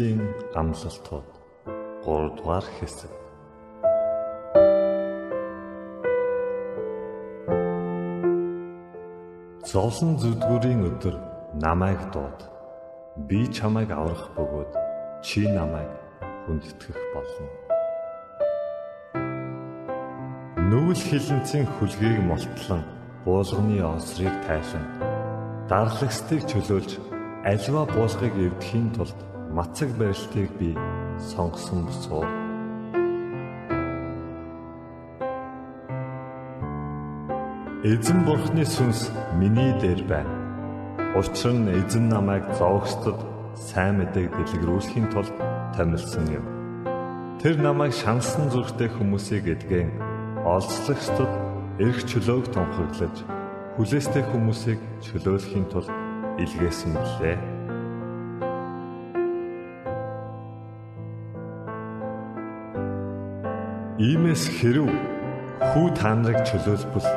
Библийн амлалтууд 3 дугаар хэсэг. Зовлон зүдгүүрийн өдөр намайг дууд. Би чамайг аврах бөгөөд чи намайг хүндэтгэх болно. Нүгэл хилэнцэн хүлгийг молтлон буулганы осрыг тайлан дарлагстыг чөлөөлж альва буулгыг эвдэхийн тулд мацаг барилтыг би сонгосон босоо. Эзэн бурхны сүнс миний дээр байна. Учир нь эзэн намайг зовгчдод сайн мэдээг дэлгэрүүлэхийн тулд томилсон юм. Тэр намайг шансан зүрхтэй хүмүүсийг эдгэн олзлогчдод эрх чөлөөг тунхаглаж хүлээстэй хүмүүсийг чөлөөлөхийн тулд илгээсэн билээ. Иймээс хэрв хүү та нарыг чөлөөлбөл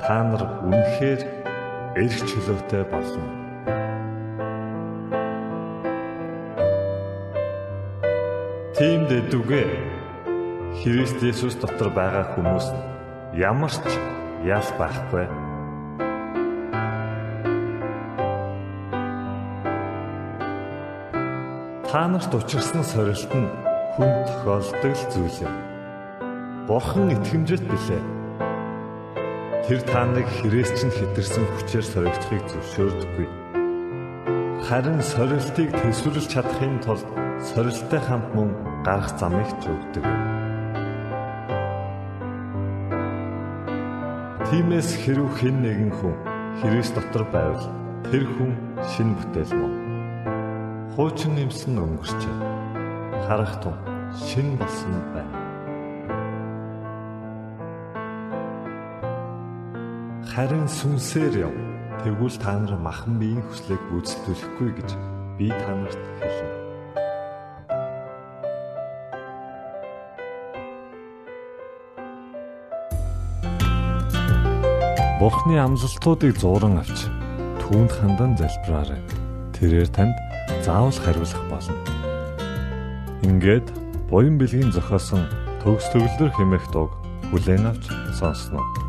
та нар үнэхээр эрх чөлөөтэй болно. Тийм дэдүгэ Христ Есүс дотор байгаа хүмүүс ямар ч ял байхгүй. Та нарт учирсан сорилт нь хүн тохиолдог зүйл юм. Бурхан итгэмжит билээ. Тэр та нарыг хэрэгс чинь хитэрсэн хүчээр соригдохыг зөвшөөрдөггүй. Харин сорилтыг төсвөрлж чадахын тулд сорилттой хамт мөн гарах замыг ч өгдөг. Тимээс хэрв хэн нэгэн хүн Христ дотор байвал тэр хүн шин бүтээл мөн. Хуучин юмсан өнгөрчээ. Харах тун шин болсон байна. Харин сүнсээр яв. Тэгвэл та нар махан биеийн хүслийг гүйцэтгүүлэхгүй гэж би та нарт хэлнэ. Бурхны амлалтуудыг зуран авч түүнд хандан залбираарай. Тэрээр танд заавал хариулах болно. Ингээд буян бэлгийн зохиосон төгс төгөлдөр хэмээх дуу хүлээн авч сонсноо.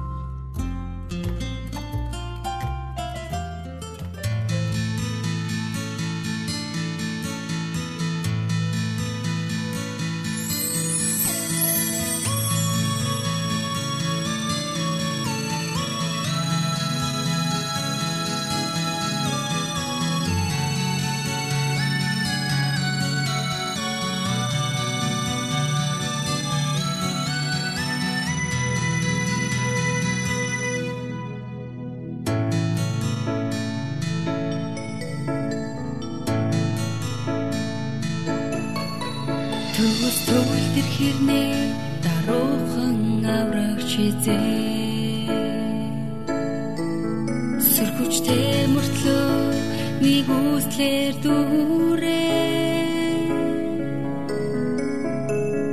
Сөргүчтэй мөртлөө нэг үслэр дүүрээ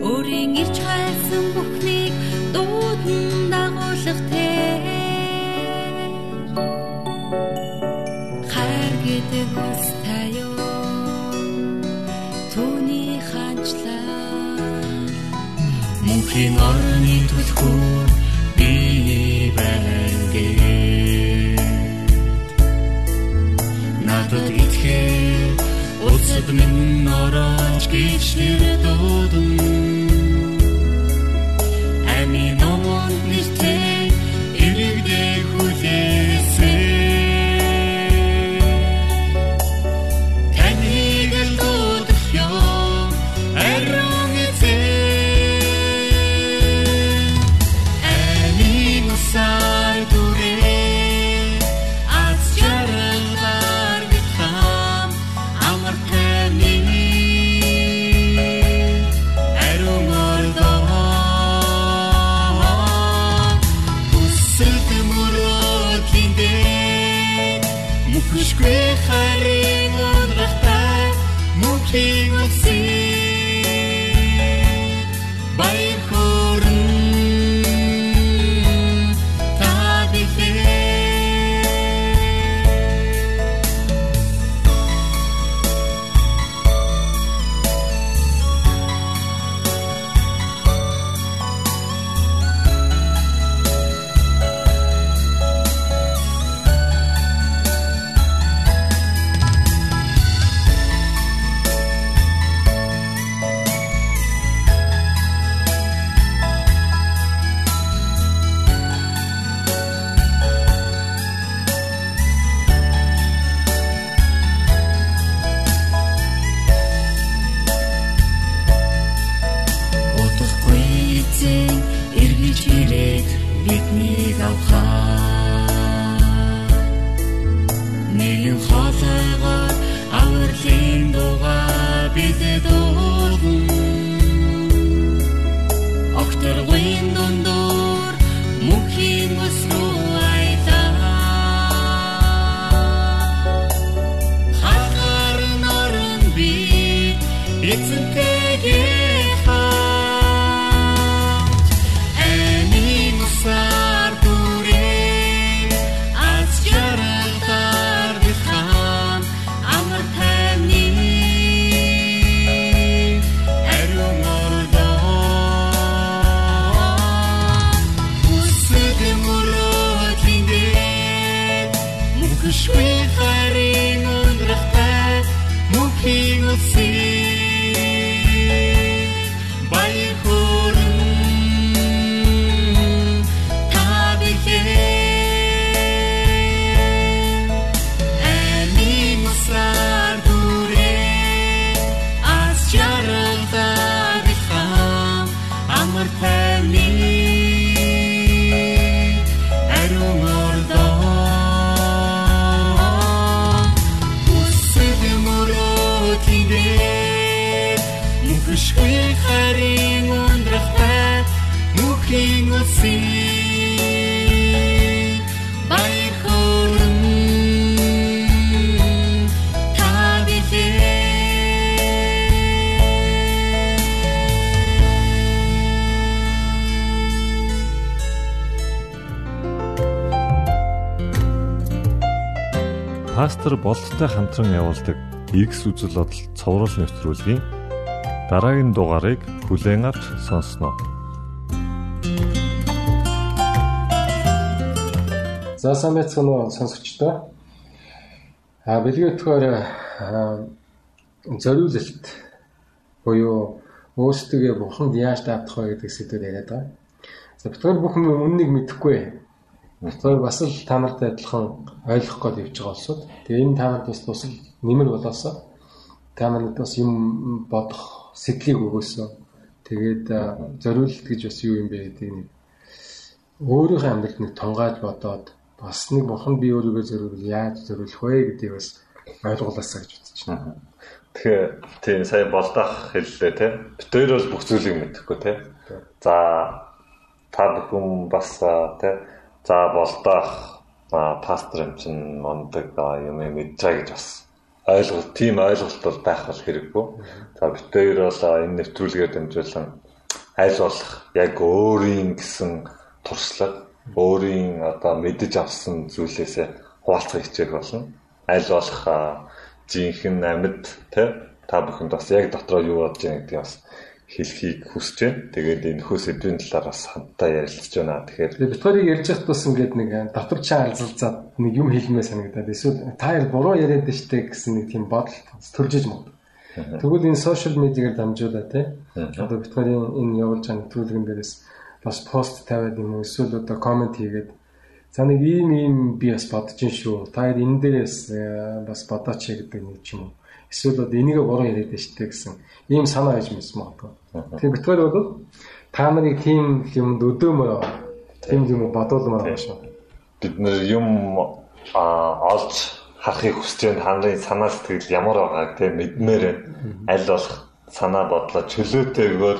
Өөрийн ирж хайсан бүхнийг дуудан дагуулах те. Хайр гэдэг үс Мөнхийн орны түлхүү би байна гээ Aklımın araç geçleri doğdum мөнхшгүй харин ундрахтай мөнхийн үсээ баяр хүрэн та Пастор болттой хамтран явуулдаг X үзэл бодол цовруул нэвтрүүлгийн дараагийн дугаарыг хүлээн авч сонсноо. За сайн байцгаана уу сонсогчдоо. А бэлгийн өтгөр зориулалт буюу өөрсдөө бурханд яаж даатах вэ гэдэг сэдвээр яриад байгаа. За битгаар бүхэн үннийг мэдэхгүй. Битгаар бас л та нартай адилхан ойлгох гээд явж байгаа улсууд. Тэгээ энэ та нарт бас тусал нэмэр болоосоо та нарт бас юм бодох сэтлийг өгөөсөө. Тэгээд зориулалт гэж бас юу юм бэ гэдэг нэг өөрийнхөө амьдралд нэг тунгааж бодоод бас нэг бурхан би өөрийгөө зориул яаж зориулах вэ гэдгийг бас ойлгуулаасаа гэж бодож байна. Тэгэхээр тийм сая болдох хэллээ те. Хоёр бол бүх зүйлийг мэдэхгүй те. За та бүхэн бас те за болдох пастор юм чин мондөг юм байгаа гэж бас ойлголт тийм ойлголт бол байх бол хэрэггүй. За хоёр бол энэ нэвтрүүлгээр дамжуулан аль болох яг өөрийн гэсэн туршлага өөрийн одоо мэдэж авсан зүйлээсээ хуваалцах хичээх болно. Аль болох жинхэнэ амьд те та бүхэнд бас яг дотроо юу бодож байгаа гэдгийг бас хэлхийг хүсэж байна. Тэгээд энэ хөө сэдвийн талаар бас хамтдаа ярилцж байна. Тэгэхээр битгарыг ярьж байхад бас ингээд нэг дотор чаа алзалзаад нэг юм хэлмээ санагдаад эсвэл та яар буруу яриад штэ гэсэн нэг тийм бодол төрж иж магад. Тэгвэл энэ сошиал медиагаар дамжуулаад те одоо битгарийн энэ явуулж байгаа нэвтрүүлгэн дээрээс бас пост тавиад юм уу эсвэл одоо комент хийгээд за нэг ийм ийм би бас бодож ин шүү. Та яар энэ дээрээс бас бодооч гэдэг нэг ч юм уу. Эсвэл одоо энийгээ буруу яриад штэ гэсэн ийм санаа иж мэс магадгүй. Тэгээ битгаар бол та нарыг тийм юмд өдөмөр тийм юм бодуулмаар байна шүү. бид нэр юм олж харахыг хүсэж байна. Ханарын санаа сэтгэл ямар байгааг те мэдмээр аль болох санаа бодлоо чөлөөтэйгээр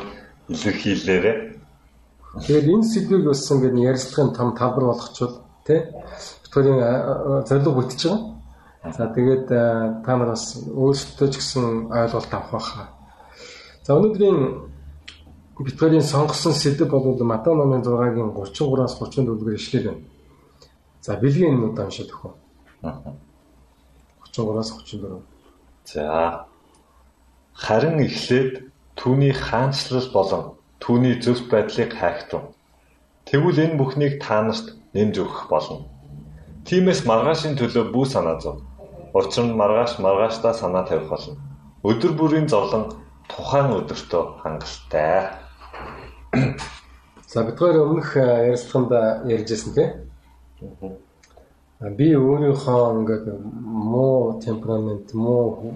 илэрхийлээрэ. Тэгээд энэ сэдвийг бас ингээд ярилцлагын том талбар болгочвол тий Викторийн зорилго бүтэж байгаа. За тэгээд та нар бас өөрсдөө ч гэсэн ойлголт авах байхаа. За өнөөдрийн битгэлийн сонгосон сэдв бол Матай номын 6-гийн 33-аас 34-ээр ишлэл байна. За бэлгийн удаа уншаад өгөх. 33-аас 34. За. Харин эхлээд түүний хаанчлал болон түүний зөвхт байдлыг хайхтун. Тэгвэл энэ бүхнийг та нарт нэмж өгөх болно. Тиймээс маргаашийн төлөө бүү санаа зов. Учир нь маргааш маргаашдаа санаа тавих болно. Өдөр бүрийн зовлон тухайн өдөртөө хангалттай. За бид хоёр өмнөх ярилцлаганд ярьжсэн тийм. Би өөрийнхөө ингээд муу темперамент, муу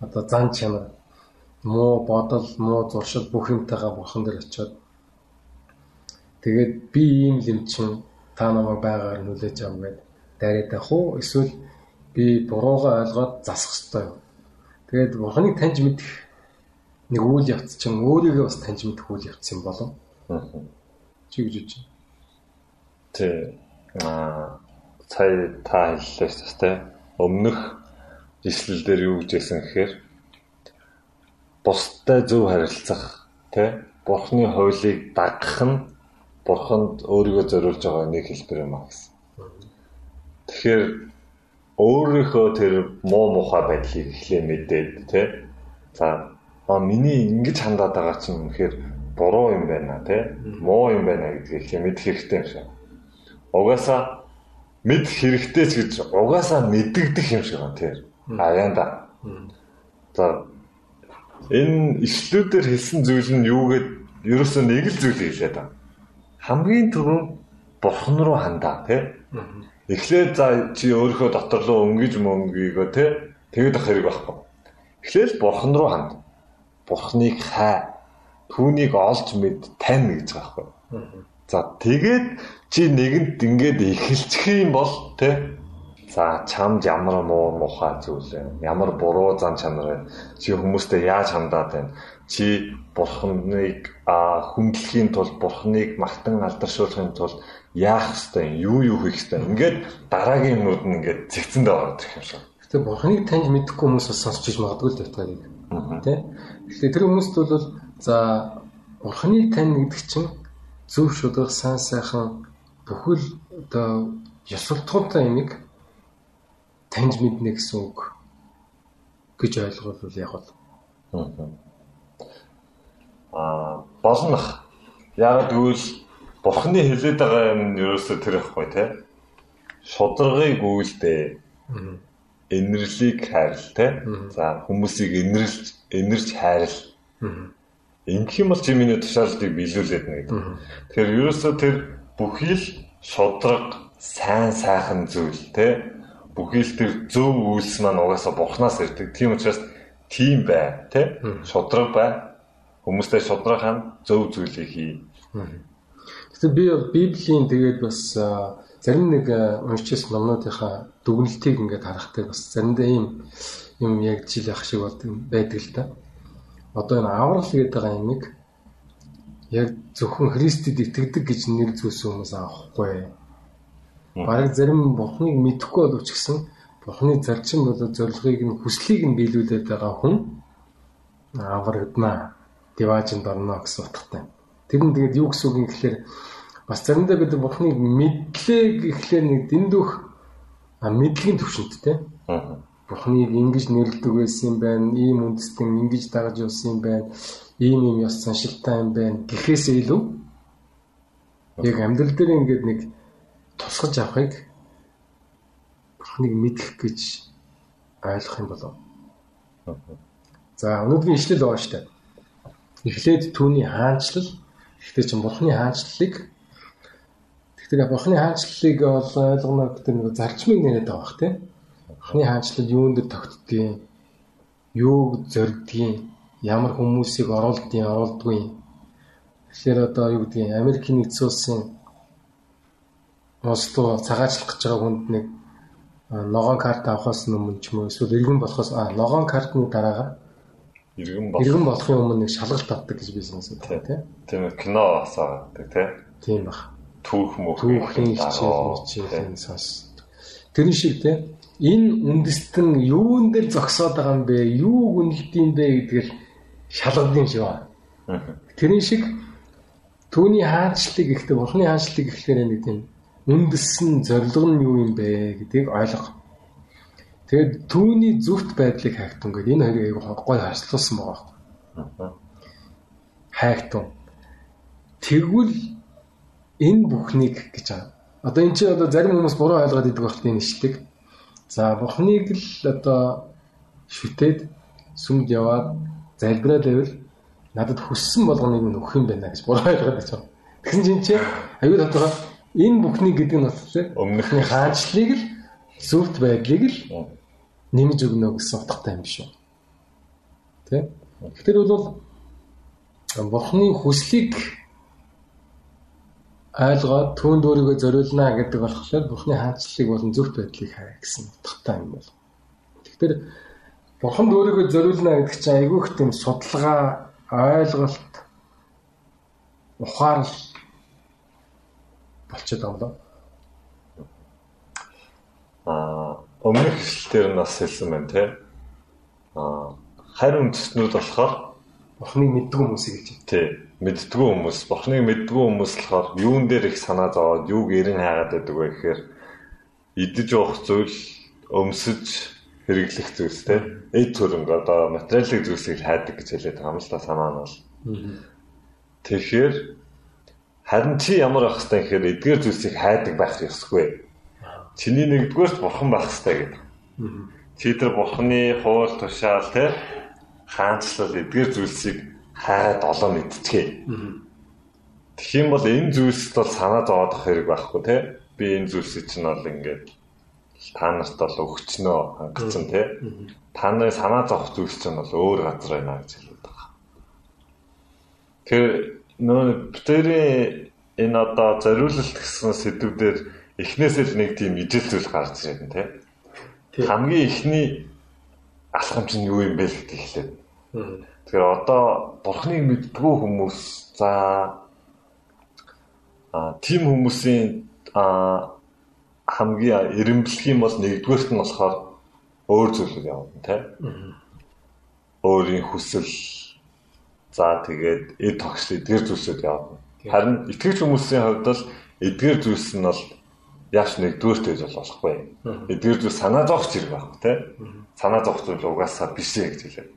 одоо зан чанар, муу бодол, муу зуршил бүх юмтайгаа бурхан дээр очиод тэгээд би ийм юм чинь та намайг байгаар нүлээж ав гэд дайраад авах уу эсвэл би буруугаа ойлгоод засах юу? Тэгээд бурханыг таньж мэдэх нэг үйл явц чинь өөрийгөө бас таньж мэдэх үйл явц юм болов. Чи гэж байна. Тэ аа сая та хэллээ шүү дээ. Өмнөх ишлэл дээр юу гэж хэлсэн гэхээр бусдад зөв харилцах тэ бурхны хуулийг дагах нь бурханд өөрийгөө зориулж байгаа нэг хэлбэр юм а гэсэн. Тэгэхээр өөрийнхөө тэр муу мухай байдлыг эхлээ мэдээд тэ за а миний ингэж хандаад байгаа чинь үнэхээр буруу юм байна тэ муу юм байна гэдгийг эхлээ мэдэх хэрэгтэй юм шиг. Угаасаа мэд хэрэгтэй ч гэж угаасаа мэддэгдэх юм шиг байна тэр. Аяанда. За энэ ишлүүдээр хэлсэн зүйл нь юу гэд ерөөсөө нэг л зүйлийг хэлээд байна. Хамгийн түрүүнд бурхан руу хандаа тий. Эхлээд за чи өөрийнхөө дотор руу өнгөж мөнгөйгөө тий. Тэгэд ах хэрэг байхгүй. Эхлээл бурхан руу ханд. Бурханыг хай. Түүнийг олж мэд тань гэж байгаа байхгүй. За тэгээд чи нэгэнт ингээд эхэлчих юм бол тий За чамд ямар муу мухай зүйл вэ? Ямар буруу зан чанар вэ? Чи хүмүүстэй яаж хандаад байна? Чи бурхныг хүндлэхийн тулд бурхныг магтан алдаршуулахын тулд яах ёстой юм? Юу юу хийх ёстой юм? Ингээд дараагийн юмнууд нь ингээд зэгцэндээ ороод ирэх юм шиг. Гэтэ бурхныг таньж мэдхгүй хүмүүс бас сонсч иж магадгүй л тавтайг. Тэ? Тэгэхээр тэр хүмүүст бол за бурхныг тань гэдэг чинь зөв шударга сайн сайхан бүхэл одоо ёсолтгонтой юмыг таньж мэднэ гэсэн үг гэж ойлгол яг бол. Аа болнох. Яг тэгвэл бурхны хэлээд байгаа юм ерөөсөө тэр ихгүй те. Шударгыг үйлдээ. Инэрлийг хайрл те. За хүмүүсийг инэрлж инэрч хайрл. Ингэх юм бол чи миний тушаалтыг биелүүлээд нэ гэдэг. Тэгэхээр ерөөсөө тэр бүхий л шудраг сайн сайхан зүйл те бүхий л тэр зөв үйлс маань угаасаа бурхнаас ирдэг. Тийм учраас тийм бай, тэ? Шудраг бай. Хүмүүстэй шудраг хань зөв зүйлийг хий. Гэтэ би Библийн тэгээд бас зарим нэг уншижсэн номнуудынхаа дүгнэлтийг ингээд харахтай бас заримдаа ийм юм яг жил ах шиг байдаг л да. Одоо энэ аврал гэдэг байгаа юмыг яг зөвхөн Христэд итгэдэг гэж нэр зүүсэн хүмүүс авахгүй Бараг зарим бурхныг мэдэхгүй боловч гэсэн бурхны зарчим болоод зорилгыг нь хүслийг нь биелүүлээд байгаа хүн аврагдана. Диважинд орно гэсэн утгатай. Тэр нь тэгээд юу гэсэн үг юм гэхээр бас заримдаа бид бурхныг мэдлээ гэхлээр нэг дэндүүх мэдлэгийн төвшөнттэй. Бурхныг ингэж нэрлдэг байсан юм байна. Ийм үндэстэн ингэж дагаж явсан юм байна. Ийм юм ёс заншилтай юм байна. Гэхээсээ илүү яг амьдрал дээр ингээд нэг тусгаж авахыг бурхныг мэдэх гэж ойлгох юм болов. За өнөөдрийн ишлэл байгаа дээ. Эхлээд түүний хаанчлал гэхдээ чинь бурхны хаанчлалыг тэгэхээр бурхны хаанчлалыг бол ойлгоно гэдэг нэг зарчмыг нэрэд байгаа бах тийм. Бурхны хаанчлал юунд дэр тогтдгийг, юуг зорддгийг, ямар хүмүүсийг оруулдгийг, оруулдгүй. Тэгэхээр одоо юу гэдгийг Америкийн нэгдсэн улсын Осло цагаачлах гэж байгаа хүнд нэг ногоон карт авахаас өмнө ч юм уу эсвэл иргэн болохоос ногоон картны дараагаар иргэн болох иргэн болохын өмнө нэг шалгалт авдаг гэж би сонсоод байна тийм. Тийм кино асаадаг тийм. Тийм баг. Түүх мөх түүхийн хичээл хичээл сонс. тэрний шиг те энэ үндэстэн юун дээр зогсоод байгаа юм бэ? Юу үнэлдэм бэ гэдгээр шалгадсан шиг байна. Тэрний шиг түүний хаанчлалыг ихтэй бурхны хаанчлалыг ихлээр нэг тийм үндэссэн зорилго нь юу юм бэ гэдгийг ойлго. Тэгээд түүний зүвт байдлыг хайхтун гэдэг энэ хоёрыг аягүй гой харьцуулсан байгаа. Хайхтун. Тэгвэл энэ бүхнийг гэж байгаа. Одоо эн чинь одоо зарим хүмүүс буруу ойлгоод идэг багт энэ ишдэг. За бурхныг л одоо шүтээд сүмд яваад залбираад байвал надад хүссэн болгоныг нь өгөх юм байна гэж буруу ойлгоод байгаа. Тэгсэн чинь чи аюул тодорхой энэ бүхний гэдэг нь болохоор өмнөхний хаанчлалыг л зөвхт байдлыг л нэмж өгнө гэсэн утгатай юм шүү. Тэ? Тэгэхээр бол бурхны хүслийг ойлгоод түүнд өөрийгөө зориулна гэдэг болохоор Бурхны хаанчлалыг болон зөвхт байдлыг хараа гэсэн утгатай юм бол. Тэгэхээр Бурханд өөрийгөө зориулна гэдэг чинь айгүй их тийм судалгаа, ойлголт, ухаарл болчиход байгаа юм. Аа, өмнөх хэсэлтээр нь бас хэлсэн байна те. Аа, харь үндэстнүүд болохоор Бурхныг мэддэг хүмүүсийг хэлж байна. Мэддгүү хүмүүс бурхныг мэддгүү хүмүүс болохоор юун дээр их санаа зовоод юуг эрен хайгаад байдаг вэ гэхээр идэж уух зүйл өмсөж хэрэглэх зүйлс те. Эд төрөнгө одоо материалын зүйлсийг хайдаг гэж хэлээд байгаа юм л та санаа нь бол. Тэгэхээр харин чи ямар байх хэвтэй гэхээр эдгээр зүйлсийг хайдаг байх ёсгүй. Чиний нэгдүгээрт бурхан байх хэвтэй гэдэг. Чи тэр бурханы хууль тушаал те хаанчлал эдгээр зүйлсийг хайгаад олоо мэдчихээ. Тэгэх юм бол энэ зүйлсд бол санаа зовоодох хэрэг байхгүй те. Би энэ зүйлсийг чинь бол ингээд та нарт бол өгчнөө хангацсан те. Та нарын санаа зовох зүйлс чинь бол өөр газар байна гэж хэлээд байгаа. Тэр нөө битэрийн энэ одоо зориулалт гэсэн сэдвүүдээр эхнээсээ л нэг тийм ижил зүйл гарч ирээд те. Хамгийн эхний алхам чинь юу юм бэ гэдэг хэлээд. Тэгэхээр одоо бурхныг мэддгүү хүмүүс за а тийм хүмүүсийн а хамгийн эренблэх юм бол нэгдүгээрт нь болохоор өөр зүйлүүд явна тий. Өөрийн хүсэл за тэгээд эд тогш эдгээр зүйлсүүд явна. Харин итгэж хүмүүсийн хувьд л эдгээр зүйлс нь бол яаш нэгдүгээрт байж болохгүй. Эдгээр зүйл санаа зовх зэрэг байхгүй тий. Санаа зовх зүйл угаасаа биш ээ гэж хэлээ.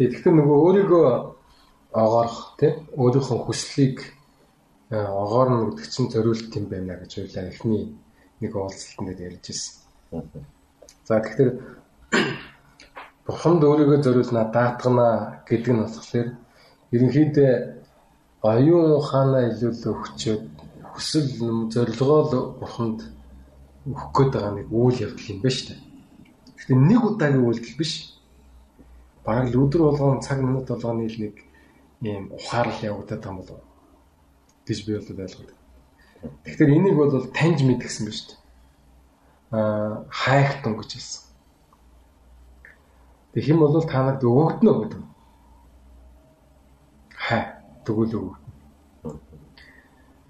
Тэгэхээр нөгөө өөрийгөө огоорох тий өөрийнхөө хүслийг огоорно гэдэг чинь зориулт юм байна гэж ойлаа эхний нэг уулзалтанд ярьж ирсэн. За тэгэхээр бурханд өөрийгөө зориулна даатгана гэдэг нь болохоор ерөнхийдөө оюун ухаанаа илүүл өгчөөд хүсэл зорилгоо л бурханд өгөх гээд байгаа нэг үйл явдал юм байна шүү дээ. Тэгэхээр нэг удаагийн үйлдэл биш бараг л өдөр болгон цаг минут болгоны л нэг ийм ухаарл явагдаад байгаа юм болов гэж би бол ойлгоод. Тэгэхээр энийг бол таньж мэдгсэн ба шүү дээ. Аа хайхтун гэж хэлсэн. Тэг хэм бол та нарт өгөгднө гэдэг. Хай тэгвэл өгөгднө.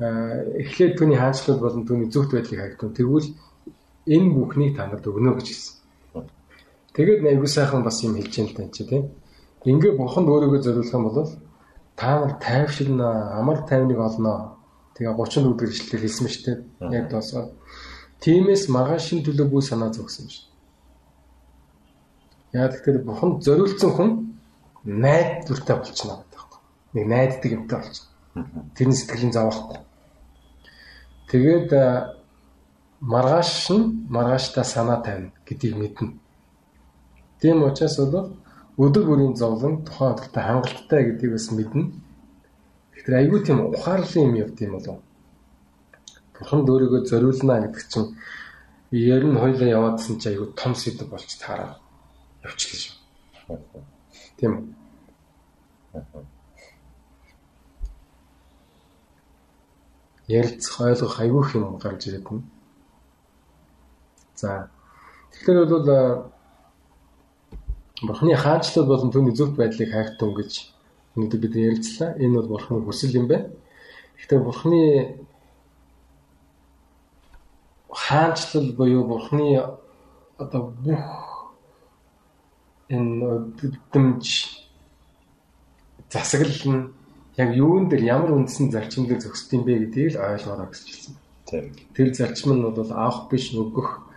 Аа эхлээд түүний хаанчлал болон түүний зөвхт байдлыг хайхтун. Тэгвэл энэ бүхнийг та нарт өгнө гэж хэлсэн. Тэгээд айгуу сайхан бас юм хэлж юм тань чи тийм. Ингээ бурханд өөрийгөө зориулах юм бол та нар тайвширна, амар тайвныг олно. Тэгээ 34 дэх ишлэлээр хэлсэн мэт тийм. Яг доосоо. Тимээс маргаашийн төлөө бүх санаа зогсон юм шиг. Яг тэгэхээр бурханд зориулсан хүн найдвартай болчихно гэдэг байна. Нэг найддаг юмтай болчихно. Тэрний сэтгэлийн зовоохгүй. Тэгээд маргааш нь маргааштай санаа тавина гэдгийг мэднэ. Тийм учраас бол өдөр бүрийн зовлон тухайн өдөртөө хангалттай гэдгийг бас мэднэ. Тэгэхээр айгүй тийм ухаарлын юм явд юм болов. Бурхан өөрийгөө зориулна гэдэг чинь ер нь хоёлаа яваадсан чи айгүй том сэдв болч таараа явчихлаа шүү. Тийм үү? Ярилцах ойлгох айгүй юм гарч ирээд байна. За тэгэхээр бол Бурхны хаанчлал болон түүний зөвхт байдлыг хайхтун гэж өнөөдөр бид ярилцлаа. Энэ бол Бурхны хүсэл юм байна. Гэхдээ Бурхны хаанчлал буюу бурхны одоо бүх энэ өдөрдмж засаглал нь яг юун дээр ямар үндсэн зарчим дээр зөксд юм бэ гэдгийг ойлгоорой гэж хэлсэн. Тийм. Тэр зарчим нь бол авах биш нөгөх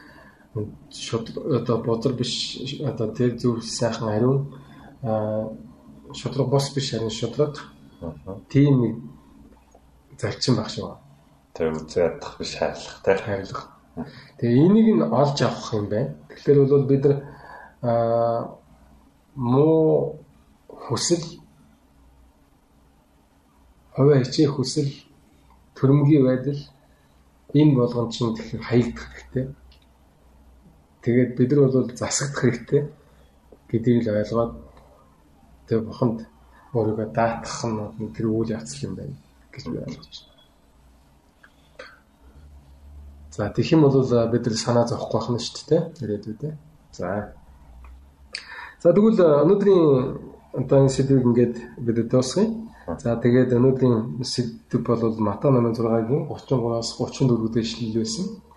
шууд одоо бозар биш одоо тэр зөв сайхан ариун аа шудраг бос биш харин шудраг Аа. тийм нэг зарчим баг шүү. Тэр үзээ ядах биш хайрлах тий. хайрлах. Тэгээ энийг нь олж авах юм байна. Тэгэхээр бол бид нар муу хүсэл хувиа хичээх хүсэл төрөмгийн байдал энэ болгон чинь тэгэхээр хаягдах хэрэгтэй. Тэгээд бид нар бол засагдах хэрэгтэй гэдгийг л ойлгоод тэг буханд өөрийгөө даатгах нь тэр үйл явц юм байна гэж би ойлгож байна. За тэгэх юм бол бид нар санаа зовхгүй байх нь шүү дээ ирээдүйдээ. За. За тэгвэл өнөөдрийн одоо энэ сэдвийг ингээд бид дуусгая. За тэгээд өнөөдрийн сэдв бол Матай 8:6-гийн 33-аас 34 дэх ишлэл байсан. Тэгээд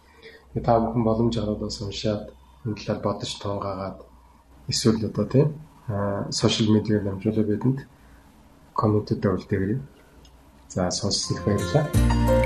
та бүхэн боломж гаргадаас уншаад энэ талаар бодож тонгаагаад эсвэл одоо тийм сошиал медиагаар дамжуулаад бидэнд комментэд өгөлтэйгээрэй. За сонссонд баярлалаа.